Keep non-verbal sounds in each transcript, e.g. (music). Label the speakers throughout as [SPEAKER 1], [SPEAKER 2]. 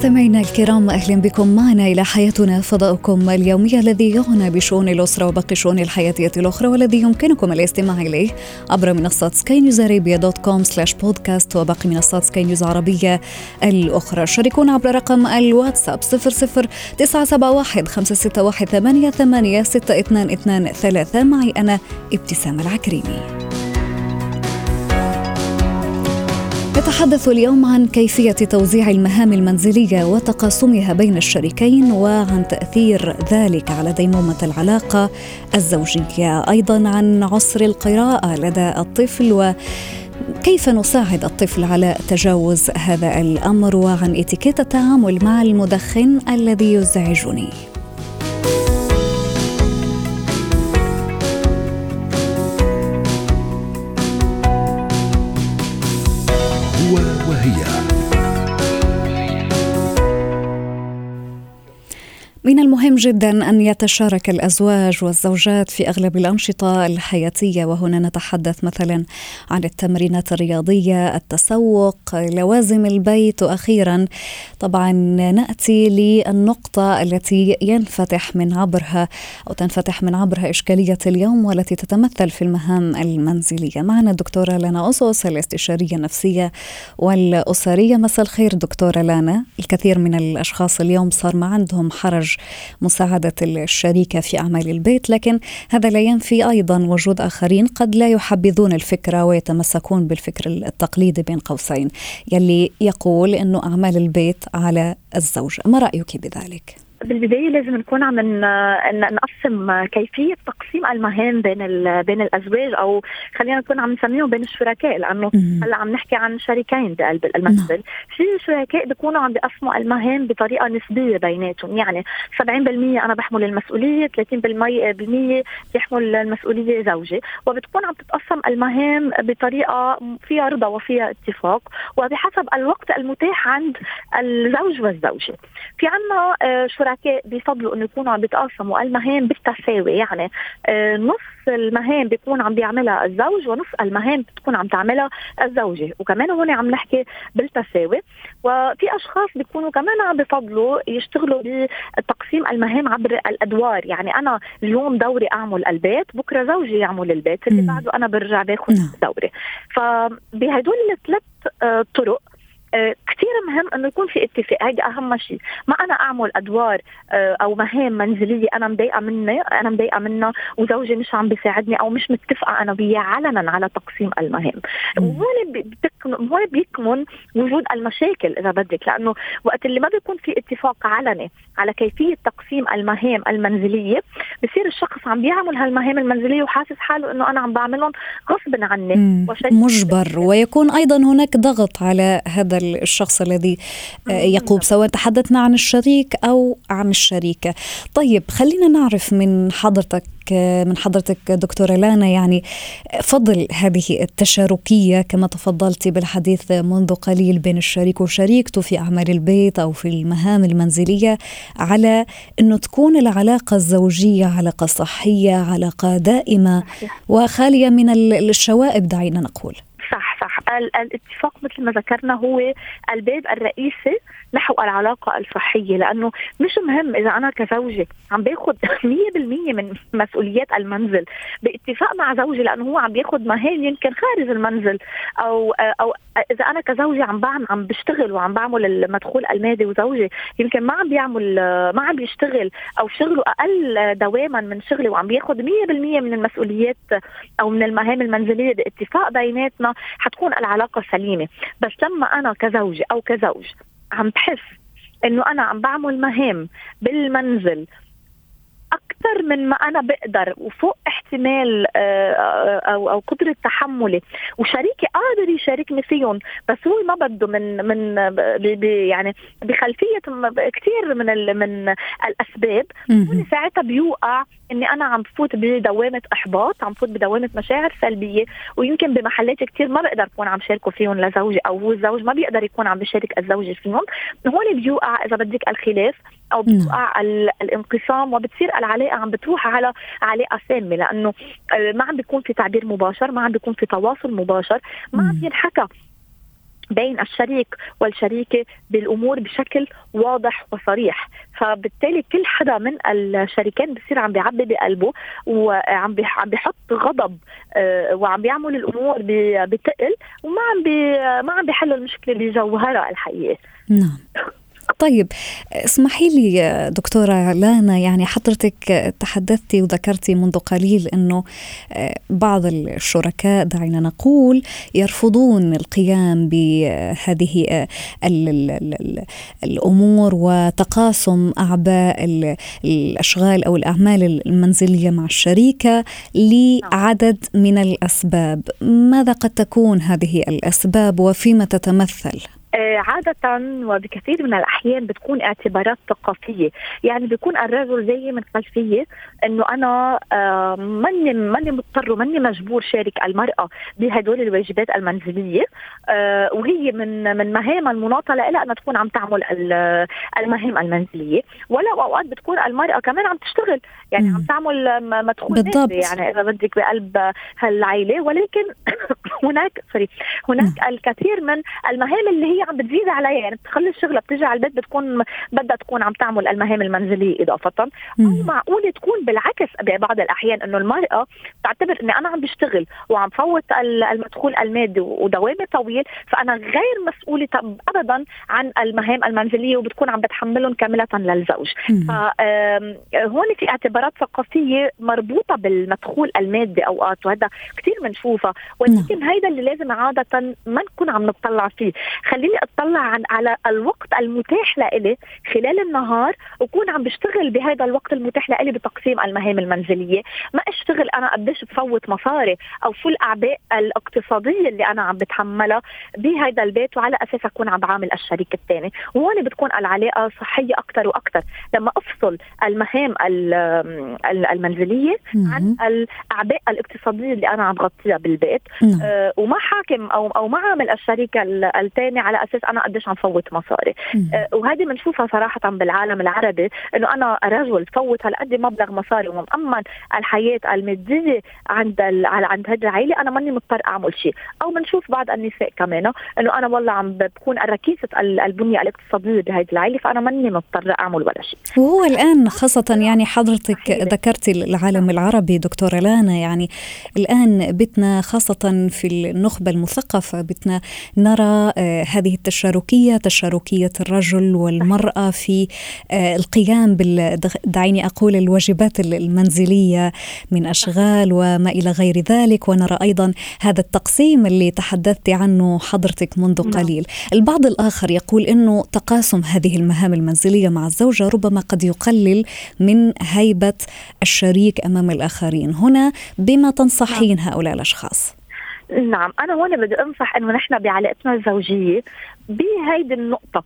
[SPEAKER 1] مستمعينا الكرام أهلا بكم معنا إلى حياتنا فضاؤكم اليومي الذي يعنى بشؤون الأسرة وباقي الشؤون الحياتية الأخرى والذي يمكنكم الاستماع إليه عبر منصات Sky News Arabia dot com slash podcast وباقي منصات سكاي نيوز عربية الأخرى. شاركونا عبر رقم الواتساب 00 971 561 88 622 معي أنا ابتسام العكريمي. نتحدث اليوم عن كيفية توزيع المهام المنزلية وتقاسمها بين الشريكين وعن تأثير ذلك على ديمومة العلاقة الزوجية، أيضا عن عسر القراءة لدى الطفل و كيف نساعد الطفل على تجاوز هذا الأمر وعن إتيكيت التعامل مع المدخن الذي يزعجني. من المهم جدا أن يتشارك الأزواج والزوجات في أغلب الأنشطة الحياتية وهنا نتحدث مثلا عن التمرينات الرياضية، التسوق، لوازم البيت وأخيرا طبعا نأتي للنقطة التي ينفتح من عبرها أو تنفتح من عبرها إشكالية اليوم والتي تتمثل في المهام المنزلية. معنا الدكتورة لنا اسس الاستشارية النفسية والأسرية. مساء الخير دكتورة لانا، الكثير من الأشخاص اليوم صار ما عندهم حرج مساعدة الشريكة في أعمال البيت لكن هذا لا ينفي أيضا وجود آخرين قد لا يحبذون الفكرة ويتمسكون بالفكر التقليدي بين قوسين يلي يقول أنه أعمال البيت على الزوج ما رأيك بذلك؟
[SPEAKER 2] بالبداية لازم نكون عم نقسم كيفية تقسيم المهام بين بين الأزواج أو خلينا نكون عم نسميهم بين الشركاء لأنه هلأ عم نحكي عن شريكين بقلب المنزل نعم. في شركاء بيكونوا عم بيقسموا المهام بطريقة نسبية بيناتهم. يعني 70% أنا بحمل المسؤولية 30% بيحمل المسؤولية زوجي. وبتكون عم تتقسم المهام بطريقة فيها رضا وفيها اتفاق وبحسب الوقت المتاح عند الزوج والزوجة. في عنا شركاء الشركاء بيفضلوا إنه يكونوا عم بيتقاسموا المهام بالتساوي يعني آه، نص المهام بيكون عم بيعملها الزوج ونص المهام بتكون عم تعملها الزوجة. وكمان هون عم نحكي بالتساوي. وفي أشخاص بيكونوا كمان عم بفضلوا يشتغلوا بتقسيم المهام عبر الأدوار. يعني أنا اليوم دوري أعمل البيت بكرة زوجي يعمل البيت اللي بعده أنا برجع باخذ نعم. دوري. فبهدول الثلاث آه، طرق كثير مهم إنه يكون في اتفاق. هيدا أهم شيء ما أنا أعمل أدوار آه، أو مهام منزلية أنا مضايقة مني أنا مضايقة منها وزوجي مش عم بيساعدني أو مش متفقة أنا وياه علنا على تقسيم المهام. وهون هون بيكمن وجود المشاكل إذا بدك. لأنه وقت اللي ما بيكون في اتفاق علني على كيفية تقسيم المهام المنزلية بصير الشخص عم بيعمل هالمهام المنزلية وحاسس حاله إنه أنا عم بعملهم غصبا عني.
[SPEAKER 1] مجبر. ويكون أيضا هناك ضغط على هذا الشخص الذي آه، يقوم سواء تحدثنا عن الشريك أو عن الشريكة. طيب خلينا نعرف من حضرتك من حضرتك دكتورة لانا يعني فضل هذه التشاركية كما تفضلتي بالحديث منذ قليل بين الشريك وشريكته في أعمال البيت أو في المهام المنزلية على أنه تكون العلاقة الزوجية علاقة صحية علاقة دائمة وخالية من الشوائب دعينا نقول.
[SPEAKER 2] صح صح. الاتفاق مثل ما ذكرنا هو الباب الرئيسي نحو العلاقة الصحية لأنه مش مهم إذا أنا كزوجة عم باخذ 100% (laughs) من مسؤوليات المنزل باتفاق مع زوجي لأنه هو عم بياخذ مهام يمكن خارج المنزل أو أو إذا أنا كزوجة عم بعمل عم بشتغل وعم بعمل المدخول المادي وزوجي يمكن ما عم بيعمل ما عم بيشتغل أو شغله أقل دواما من شغلي وعم بياخذ 100% من المسؤوليات أو من المهام المنزلية باتفاق بيناتنا حتكون العلاقة سليمة. بس لما أنا كزوجة أو كزوج عم بحس إنه أنا عم بعمل مهام بالمنزل أكثر من ما أنا بقدر وفوق احتمال آه، أو أو قدرة تحملي. وشريكي قادر يشاركني فيهم بس هو ما بده من من يعني بخلفية كثير من من الأسباب. هو ساعتها بيوقع إني أنا عم بفوت بدوامة إحباط عم بفوت بدوامة مشاعر سلبية. ويمكن بمحلات كثير ما بقدر أكون عم شاركه فيهم لزوجي أو هو الزوج ما بيقدر يكون عم بيشارك الزوجة فيهم. هون بيوقع إذا بدك الخلاف. أو نعم. بتوقع الانقسام وبتصير العلاقة عم بتروح على علاقة سامة لأنه ما عم بيكون في تعبير مباشر ما عم بيكون في تواصل مباشر ما عم ينحكى بين الشريك والشريكة بالأمور بشكل واضح وصريح. فبالتالي كل حدا من الشريكين بصير عم بيعبي بقلبه وعم عم بيحط غضب آه، وعم بيعمل الأمور بتقل وما عم بي ما عم بيحلوا المشكلة بجوهرها الحقيقة.
[SPEAKER 1] نعم. طيب اسمحي لي دكتورة لانا يعني حضرتك تحدثتي وذكرتي منذ قليل أنه آه، بعض الشركاء دعينا نقول يرفضون القيام بهذه آه، الأمور وتقاسم أعباء الأشغال أو الأعمال المنزلية مع الشريكة لعدد من الأسباب ماذا قد تكون هذه الأسباب وفيما تتمثل؟
[SPEAKER 2] آه، عادة وبكثير من الأحيان بتكون اعتبارات ثقافية. يعني بيكون الرجل جاي من خلفية أنه أنا آه، ماني ماني مضطر وماني مجبور شارك المرأة بهدول الواجبات المنزلية. آه، وهي من من مهامها المناطة لها أنها تكون عم تعمل المهام المنزلية. ولو أوقات بتكون المرأة كمان عم تشتغل. يعني عم تعمل مدخول بالضبط. يعني إذا بدك بقلب هالعائلة ولكن (coughs) هناك sorry هناك الكثير من المهام اللي هي عم بتزيد عليها يعني بتخلي الشغلة بتيجي على البيت بتكون بدها تكون عم تعمل المهام المنزلية إضافة. أو معقوله تكون بالعكس ببعض الأحيان إنه المرأة تعتبر إني أنا عم بشتغل وعم فوت المدخول المادي ودوامي طويل فأنا غير مسؤولة ابدا عن المهام المنزلية وبتكون عم بتحملهم كاملة للزوج. فهون في اعتبارات ثقافية مربوطة بالمدخول المادي أوقات وهذا كثير بنشوفها ولكن نعم. هيدا اللي لازم عادة ما نكون عم نطلع فيه. خليني اطلع عن على الوقت المتاح لإلي خلال النهار وكون عم بشتغل بهذا الوقت المتاح لإلي بتقسيم المهام المنزلية. ما أشتغل أنا قديش بفوت مصاري أو فل الاعباء الاقتصادية اللي أنا عم بتحملها بهذا البيت وعلى أساس أكون عم بعامل الشريك الثاني وهون بتكون العلاقة صحية أكثر وأكثر لما أفصل المهام المنزلية عن الأعباء الاقتصادية اللي أنا عم بغطيها بالبيت. نعم. آه وما حاكم أو أو ما عامل الشريك الثاني على أساس أنا قديش عم فوت مصاري. آه وهذه بنشوفها صراحة بالعالم العربي إنه أنا رجل فوت هالقد مبلغ مصاري ومأمن الحياة المادية عند عند هذه العائلة أنا ماني مضطر أعمل شيء. أو بنشوف بعض النساء كمان إنه أنا والله عم بكون ركيزه البنية الاقتصادية بهذه العائلة فأنا ماني مضطر أعمل ولا شيء.
[SPEAKER 1] وهو الآن خاصة يعني حضرتك ذكرتي العالم العربي دكتورة لانا يعني الآن بتنا خاصة في النخبة المثقفة بتنا نرى آه، هذه التشاركية تشاركية الرجل والمرأة في آه، القيام بال دعيني أقول الواجبات المنزلية من أشغال وما إلى غير ذلك. ونرى أيضا هذا التقسيم اللي تحدثت عنه حضرتك منذ نعم. قليل. البعض الآخر يقول إنه تقاسم هذه المهام المنزلية مع الزوجة ربما قد يقلل من هيبة الشريك أمام الآخرين. هنا بما تنصحين نعم. هؤلاء الأشخاص.
[SPEAKER 2] نعم أنا هون بدي أنصح إنه نحن بعلاقتنا الزوجية بهيدي النقطة.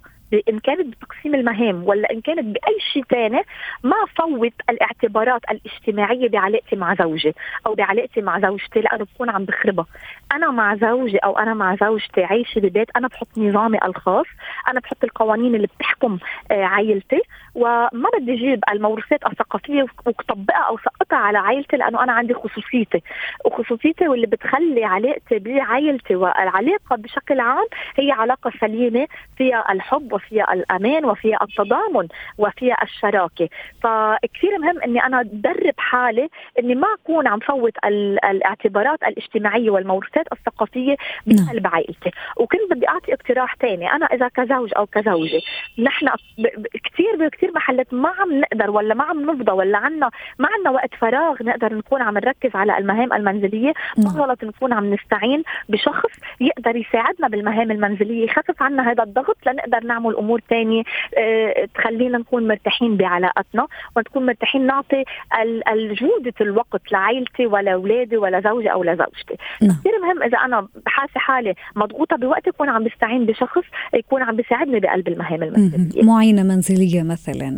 [SPEAKER 2] إن كانت بتقسيم المهام ولا إن كانت بأي شيء ثاني ما فوت الاعتبارات الاجتماعية بعلاقتي مع زوجي أو بعلاقتي مع زوجتي لأنه بكون عم بخربها. أنا مع زوجي أو أنا مع زوجتي عايشة ببيت أنا بحط نظامي الخاص أنا بحط القوانين اللي بتحكم آه، عائلتي وما بدي أجيب الموروثات الثقافية وطبقها أو سقطها على عائلتي لأنه أنا عندي خصوصيتي. وخصوصيتي واللي بتخلي علاقتي بعائلتي والعلاقة بشكل عام هي علاقة سليمة فيها الحب وفيها الأمان وفيها التضامن وفيها الشراكة فكثير مهم إني أنا أدرب حالي إني ما أكون عم فوت الاعتبارات الاجتماعية والموروثات الثقافية بقلب نعم. عائلتي وكنت بدي أعطي اقتراح ثاني أنا إذا كزوج أو كزوجة نحن كثير كثير محلات ما عم نقدر ولا ما عم نفضى ولا عنا ما عنا وقت فراغ نقدر نكون عم نركز على المهام المنزلية ما نعم. غلط نكون عم نستعين بشخص يقدر يساعدنا بالمهام المنزلية يخفف عنا هذا الضغط لنقدر نعمل نعمل أمور ثانية آه، تخلينا نكون مرتاحين بعلاقتنا ونكون مرتاحين نعطي الجودة الوقت لعائلتي ولا أولادي ولا زوجي أو لزوجتي نعم. كثير مهم إذا أنا بحاسة حالي مضغوطة بوقت يكون عم بستعين بشخص يكون عم بيساعدني بقلب المهام المنزليه
[SPEAKER 1] معينه منزلية مثلا.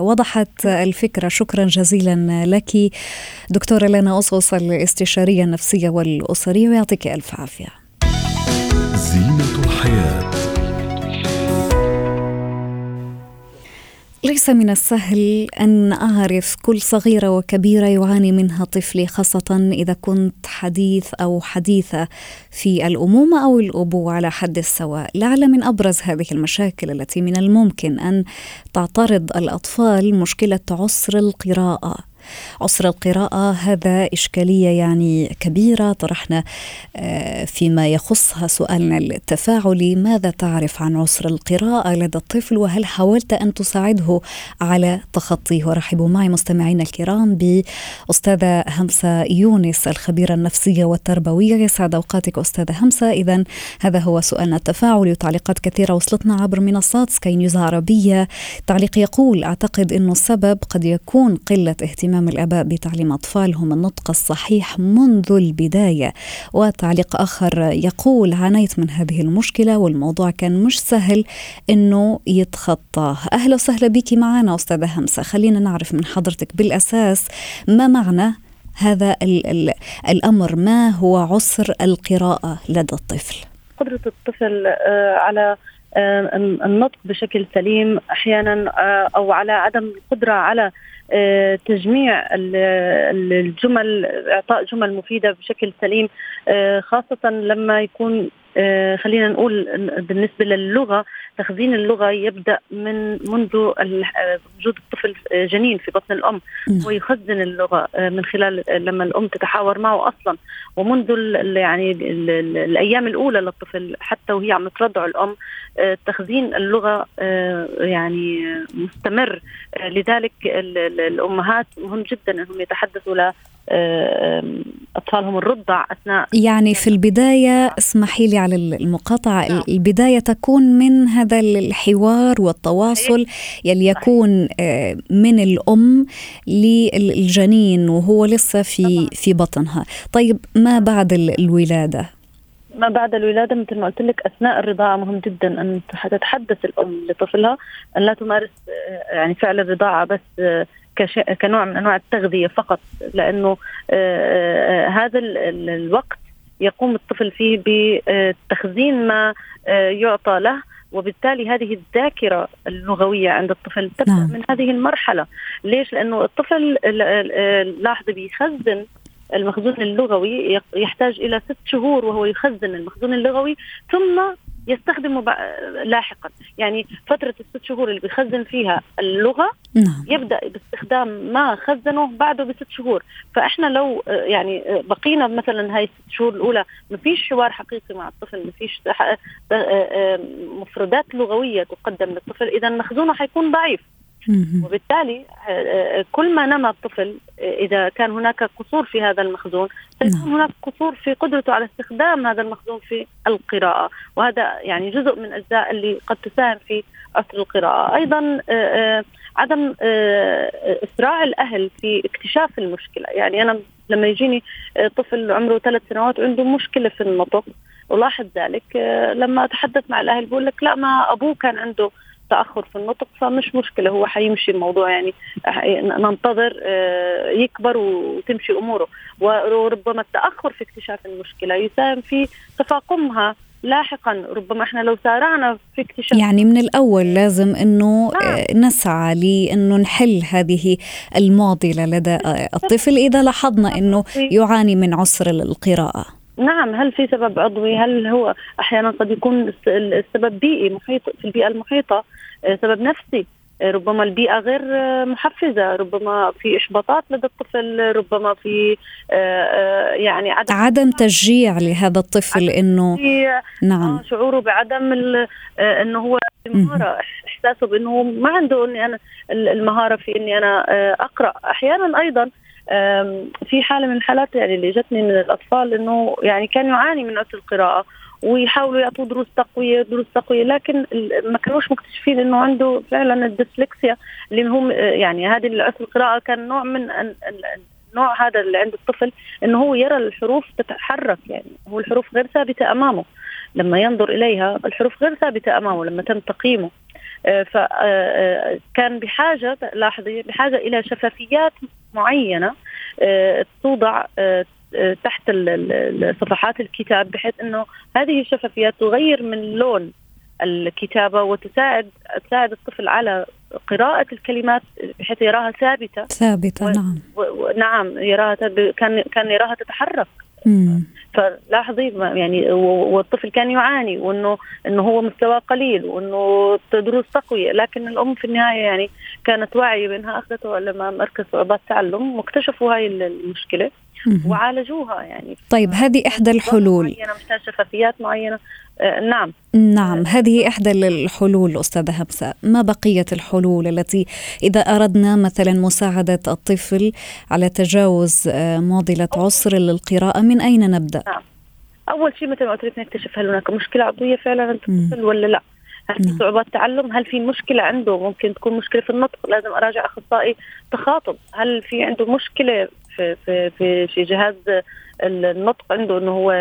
[SPEAKER 1] وضحت الفكرة. شكرا جزيلا لك دكتورة لنا أصوص الاستشارية النفسية والأسرية ويعطيك ألف عافية. زينة الحياة. ليس من السهل أن أعرف كل صغيرة وكبيرة يعاني منها طفلي خاصة إذا كنت حديث أو حديثة في الأمومة أو الابوه على حد السواء. لعل من أبرز هذه المشاكل التي من الممكن أن تعترض الأطفال مشكلة عسر القراءة. عسر القراءة. هذا إشكالية يعني كبيرة. طرحنا آه، فيما يخصها سؤالنا التفاعلي. ماذا تعرف عن عسر القراءة لدى الطفل؟ وهل حاولت أن تساعده على تخطيه؟ ورحبوا معي مستمعينا الكرام بأستاذة همسة يونس الخبيرة النفسية والتربوية. يسعد أوقاتك أستاذة همسة. إذا هذا هو سؤالنا التفاعلي وتعليقات كثيرة وصلتنا عبر منصات سكاي نيوز عربية تعليق يقول أعتقد أنه السبب قد يكون قلة اهتمام اهتمام الآباء بتعليم أطفالهم النطق الصحيح منذ البداية. وتعليق آخر يقول عانيت من هذه المشكلة والموضوع كان مش سهل إنه يتخطاه. أهلا وسهلا بك معنا أستاذة همسة. خلينا نعرف من حضرتك بالأساس ما معنى هذا ال ال الأمر؟ ما هو عسر القراءة لدى الطفل؟
[SPEAKER 3] قدرة الطفل آه، على آه، النطق بشكل سليم أحيانا آه، أو على عدم القدرة على تجميع الجمل إعطاء جمل مفيدة بشكل سليم خاصة لما يكون آه، خلينا نقول بالنسبة للغة تخزين اللغة يبدأ من منذ وجود الطفل آه، جنين في بطن الأم نعم. هو يخزن اللغة آه، من خلال لما الأم تتحاور معه أصلا ومنذ يعني الأيام الأولى للطفل حتى وهي عم ترضع الأم تخزين اللغة يعني مستمر لذلك الأمهات مهم جدا أنهم يتحدثوا أطفالهم الرضع أثناء
[SPEAKER 1] يعني في البداية اسمحي لي على المقاطعة. نعم. البداية تكون من هذا الحوار والتواصل يلي يكون آه، من الأم للجنين وهو لسه في في بطنها. طيب ما بعد الولادة؟
[SPEAKER 3] ما بعد الولادة مثل ما قلت لك أثناء الرضاعة مهم جدا أن تتحدث الأم لطفلها أن لا تمارس آه، يعني فعل الرضاعة بس آه، كنوع من أنواع التغذية فقط لأنه آه، آه، هذا الوقت يقوم الطفل فيه بتخزين ما آه، يعطى له وبالتالي هذه الذاكرة اللغوية عند الطفل تبدأ نعم. من هذه المرحلة ليش؟ لأنه الطفل لاحظ بيخزن المخزون اللغوي يحتاج إلى ست شهور وهو يخزن المخزون اللغوي ثم يستخدمه لاحقا. يعني فترة الست شهور اللي بيخزن فيها اللغة نعم. يبدأ باستخدام ما خزنه بعده بست شهور. فإحنا لو يعني بقينا مثلا هاي الست شهور الأولى ما فيش حوار حقيقي مع الطفل ما فيش مفردات لغوية تقدم للطفل. إذا مخزونه حيكون ضعيف. وبالتالي كل ما نمى الطفل إذا كان هناك قصور في هذا المخزون سيكون نعم. هناك قصور في قدرته على استخدام هذا المخزون في القراءة. وهذا يعني جزء من الأجزاء اللي قد تساهم في عسر القراءة. أيضا عدم إسراع الأهل في اكتشاف المشكلة. يعني أنا لما يجيني طفل عمره ثلاث سنوات وعنده مشكلة في النطق ألاحظ ذلك لما أتحدث مع الأهل بقول لك لا ما أبوه كان عنده تأخر في النطق فمش مشكلة هو حيمشي الموضوع يعني ننتظر آه، يكبر وتمشي أموره. وربما التأخر في اكتشاف المشكلة يساهم في تفاقمها لاحقا. ربما إحنا لو سارعنا في اكتشاف
[SPEAKER 1] يعني من الأول لازم إنه آه. نسعى لأنه نحل هذه المعضلة لدى الطفل إذا لاحظنا إنه يعاني من عسر القراءة.
[SPEAKER 3] نعم هل في سبب عضوي؟ هل هو أحيانا قد يكون السبب بيئي محيط في البيئة المحيطة آه، سبب نفسي. آه، ربما البيئة غير آه، محفزة ربما في إحباطات لدى الطفل ربما في يعني
[SPEAKER 1] عدم, عدم تشجيع لهذا الطفل إنه
[SPEAKER 3] نعم. شعوره بعدم إنه هو المهارة إحساسه بأنه ما عنده إني أنا المهارة في إني أنا أقرأ. أحيانا أيضا في حالة من الحالات يعني اللي جتني من الأطفال إنه يعني كان يعاني من عسر القراءة ويحاولوا يعطوه دروس تقوية دروس تقوية لكن ما كانوش مكتشفين إنه عنده فعلا الديسلكسيا اللي هم يعني هذه العسر القراءة كان نوع من النوع هذا اللي عند الطفل إنه هو يرى الحروف تتحرك يعني هو الحروف غير ثابتة أمامه. لما ينظر إليها الحروف غير ثابتة أمامه لما تم تقييمه. فكان آه، بحاجة لاحظي بحاجة إلى شفافيات معينة آه، توضع آه، تحت صفحات الكتاب بحيث إنه هذه الشفافيات تغير من لون الكتابة وتساعد تساعد الطفل على قراءة الكلمات بحيث يراها ثابتة.
[SPEAKER 1] ثابتة و... نعم.
[SPEAKER 3] و... نعم يراها كان كان يراها تتحرك. فلاحظي يعني والطفل كان يعاني وانه إنه هو مستواه قليل وإنه دروس تقوية. لكن الأم في النهاية يعني كانت واعية بأنها أخذته لما مركز صعوبات تعلم واكتشفوا هاي المشكلة. وعالجوها يعني.
[SPEAKER 1] طيب هذه إحدى الحلول.
[SPEAKER 3] معينة شفافيات معينة. آه نعم.
[SPEAKER 1] نعم هذه إحدى الحلول أستاذة همسه ما بقية الحلول التي إذا أردنا مثلا مساعدة الطفل على تجاوز آه، معضله عسر للقراءة من أين نبدأ؟
[SPEAKER 3] نعم. أول شيء مثل ما قلت لك نكتشف هل هناك مشكلة عضوية فعلا عند الطفل ولا لا. هل في نعم. صعوبات تعلم؟ هل في مشكلة عنده؟ ممكن تكون مشكلة في النطق، لازم أراجع أخصائي تخاطب، هل في عنده مشكلة في في في, في جهاز النطق عنده إنه هو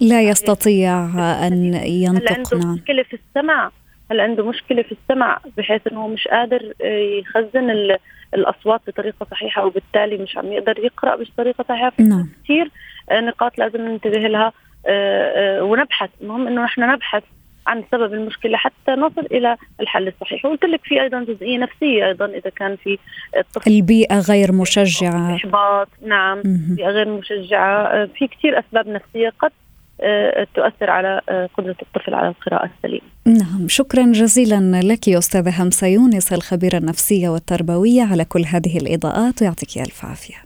[SPEAKER 1] لا يستطيع أن ينطق
[SPEAKER 3] هل عنده
[SPEAKER 1] نعم.
[SPEAKER 3] مشكلة في السمع؟ هل عنده مشكلة في السمع بحيث إنه مش قادر يخزن الأصوات بطريقة صحيحة وبالتالي مش عم يقدر يقرأ بطريقة صحيحة؟ في نعم. كثير نقاط لازم ننتبه لها آه، آه، ونبحث. المهم إنه نحن نبحث. عن سبب المشكلة حتى نصل إلى الحل الصحيح. وقلت لك في أيضا جزئية نفسية أيضا إذا كان في
[SPEAKER 1] الطفل البيئة غير مشجعة.
[SPEAKER 3] احباط نعم بيئة غير مشجعة. آه، في كثير أسباب نفسية قد آه، تؤثر على آه، قدرة الطفل على القراءة السليمة.
[SPEAKER 1] نعم شكرا جزيلا لك أستاذة همسة يونس الخبيرة النفسية والتربوية على كل هذه الإضاءات ويعطيك ألف عافية.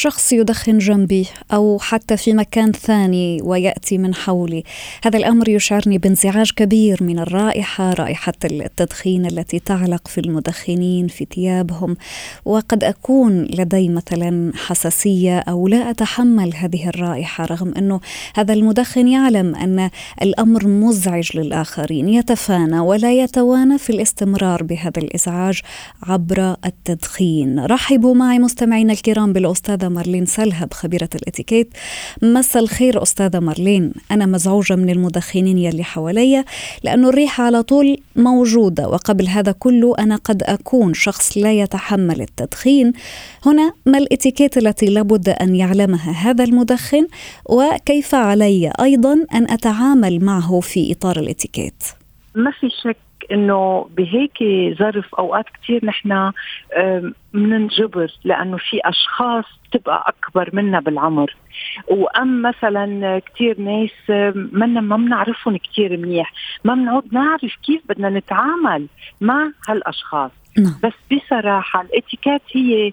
[SPEAKER 1] شخص يدخن جنبي أو حتى في مكان ثاني ويأتي من حولي. هذا الأمر يشعرني بانزعاج كبير من الرائحة رائحة التدخين التي تعلق في المدخنين في ثيابهم. وقد أكون لدي مثلا حساسية أو لا أتحمل هذه الرائحة رغم أنه هذا المدخن يعلم أن الأمر مزعج للآخرين يتفانى ولا يتوانى في الاستمرار بهذا الإزعاج عبر التدخين. رحبوا معي مستمعينا الكرام بالأستاذة مارلين سلهب خبيرة الاتيكيت مساء الخير أستاذة مارلين أنا مزعوجة من المدخنين يلي حواليا لأنه الريحة على طول موجودة وقبل هذا كله أنا قد أكون شخص لا يتحمل التدخين. هنا ما الاتيكيت التي لابد أن يعلمها هذا المدخن وكيف علي أيضا أن أتعامل معه في إطار الاتيكيت؟
[SPEAKER 4] ما في شك إنه بهيك ظرف أوقات كثير نحن بننجبر لأنه في أشخاص بتبقى أكبر منا بالعمر. وأم مثلا كثير ناس منا ما بنعرفهم كثير منيح. ما بنعود نعرف كيف بدنا نتعامل مع هالأشخاص. نعم. بس بصراحة الاتيكيت هي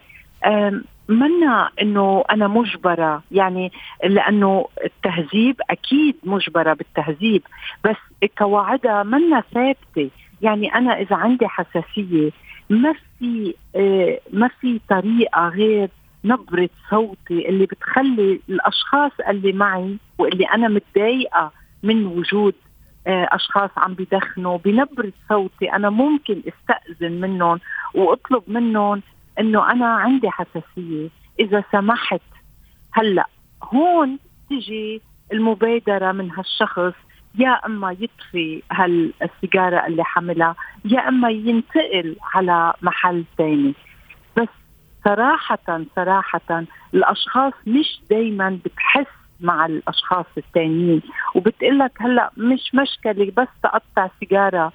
[SPEAKER 4] منا إنه أنا مجبرة يعني لأنه التهذيب أكيد مجبرة بالتهذيب بس قواعدها منا ثابتة. يعني أنا إذا عندي حساسية ما في آه، ما في طريقة غير نبرة صوتي اللي بتخلي الأشخاص اللي معي واللي أنا متضايقة من وجود آه، أشخاص عم بدخنوا بنبرة صوتي أنا ممكن استأذن منهم وأطلب منهم إنه أنا عندي حساسية. إذا سمحت هلأ هون تجي المبادرة من هالشخص. يا إما يطفي هالسيجارة اللي حملها يا إما ينتقل على محل ثاني بس صراحة صراحة الأشخاص مش دايما بتحس مع الأشخاص الثانيين وبتقول لك هلأ مش مشكلة بس تقطع سيجارة.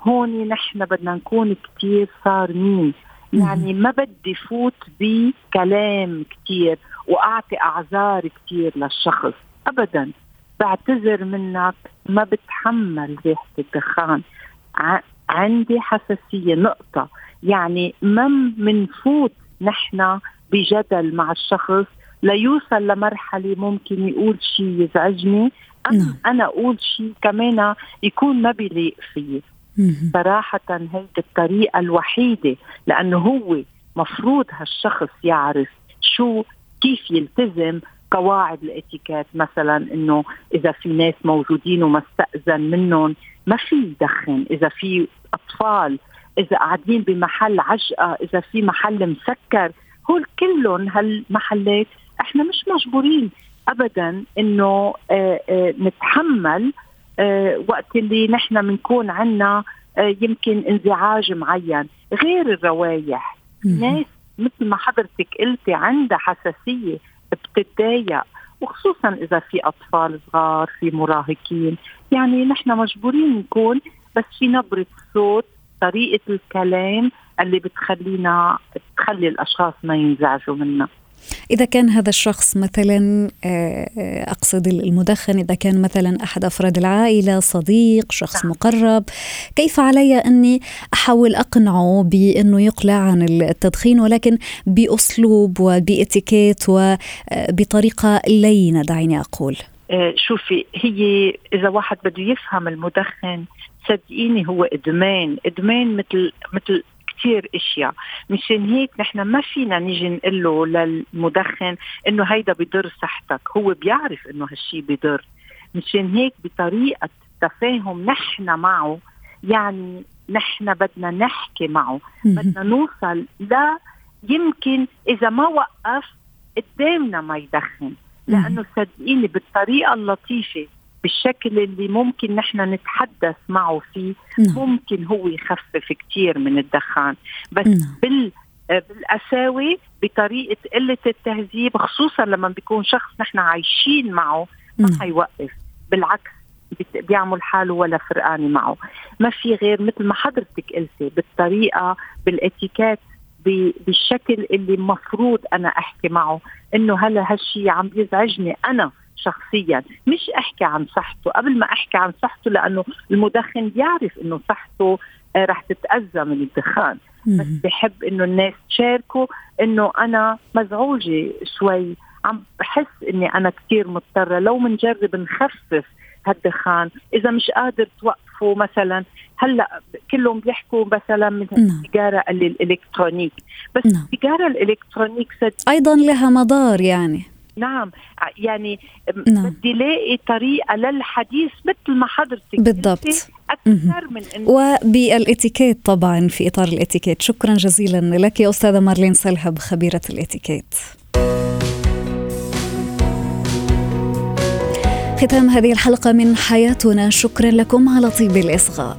[SPEAKER 4] هون نحن بدنا نكون كتير صارمين. يعني ما بدي فوت بكلام كتير وأعطي أعذار كتير للشخص أبدا. بعتذر منك ما بتحمل ريحة الدخان. عندي حساسية نقطة. يعني ما منفوت نحن بجدل مع الشخص ليوصل لمرحلة ممكن يقول شيء يزعجني. أم نعم. أنا أقول شيء كمان يكون ما بيليق فيه صراحة هيدي الطريقة الوحيدة لأنه هو مفروض هالشخص يعرف شو كيف يلتزم قواعد الاتيكيت. مثلا إنه إذا في ناس موجودين وما استأذن منهم ما في يدخن. إذا في أطفال إذا قاعدين بمحل عجقه إذا في محل مسكر هول كلهم هالمحلات إحنا مش مجبورين ابدا إنه آه، آه، نتحمل وقت اللي نحن بنكون عنا يمكن انزعاج معين. غير الروايح. ناس مثل ما حضرتك قلتي عندها حساسية بتتضايق وخصوصا إذا في أطفال صغار في مراهقين. يعني نحن مجبورين نكون بس في نبرة صوت طريقة الكلام اللي بتخلينا تخلي الأشخاص ما ينزعجوا منا.
[SPEAKER 1] إذا كان هذا الشخص مثلا آه، آه، أقصد المدخن إذا كان مثلا أحد أفراد العائلة صديق شخص نعم. مقرب كيف علي أني أحاول أقنعه بأنه يقلع عن التدخين؟ ولكن بأسلوب وبإتيكيت وبطريقة لينة دعيني أقول.
[SPEAKER 4] آه، شوفي هي إذا واحد بده يفهم المدخن صدقيني هو إدمان. إدمان مثل مثل كثير إشياء. مشان هيك نحن ما فينا نيجي نقول له للمدخن إنه هيدا بضر صحتك. هو بيعرف إنه هالشيء بضر. مشان هيك بطريقة تفاهم نحن معه يعني نحن بدنا نحكي معه. بدنا نوصل لا يمكن إذا ما وقف قدامنا ما يدخن. لأنه صدقيني بالطريقة اللطيفة بالشكل اللي ممكن نحن نتحدث معه فيه نعم. ممكن هو يخفف كثير من الدخان بس نعم. بال بالقساوة بطريقة قلة التهذيب خصوصا لما بيكون شخص نحن عايشين معه ما نعم. حيوقف بالعكس بيعمل حاله ولا فرقانة معه ما في غير مثل ما حضرتك قلتي بالطريقة بالاتيكيت بالشكل اللي مفروض أنا أحكي معه إنه هلا هالشي عم بيزعجني أنا شخصيا. مش أحكي عن صحته. قبل ما أحكي عن صحته لأنه المدخن بيعرف إنه صحته آه، رح تتأذى من الدخان. بس بحب إنه الناس تشاركوا إنه أنا مزعوجة شوي. عم بحس إني أنا كثير مضطرة. لو منجرب نخفف هالدخان إذا مش قادر توقفوا مثلا. هلأ كلهم بيحكوا مثلا من نعم. السيجاره الإلكترونيك. بس نعم. السيجاره الإلكترونيك
[SPEAKER 1] أيضا لها مضار يعني.
[SPEAKER 4] نعم. يعني نعم. بدي لاقي طريقة للحديث مثل ما حضرتك
[SPEAKER 1] بالضبط.
[SPEAKER 4] أكثر من
[SPEAKER 1] إنه وبالاتيكيت طبعا في إطار الاتيكيت. شكرا جزيلا لك يا أستاذة مارلين سلهب خبيرة الاتيكيت. ختام هذه الحلقة من حياتنا. شكرا لكم على طيب الإصغاء.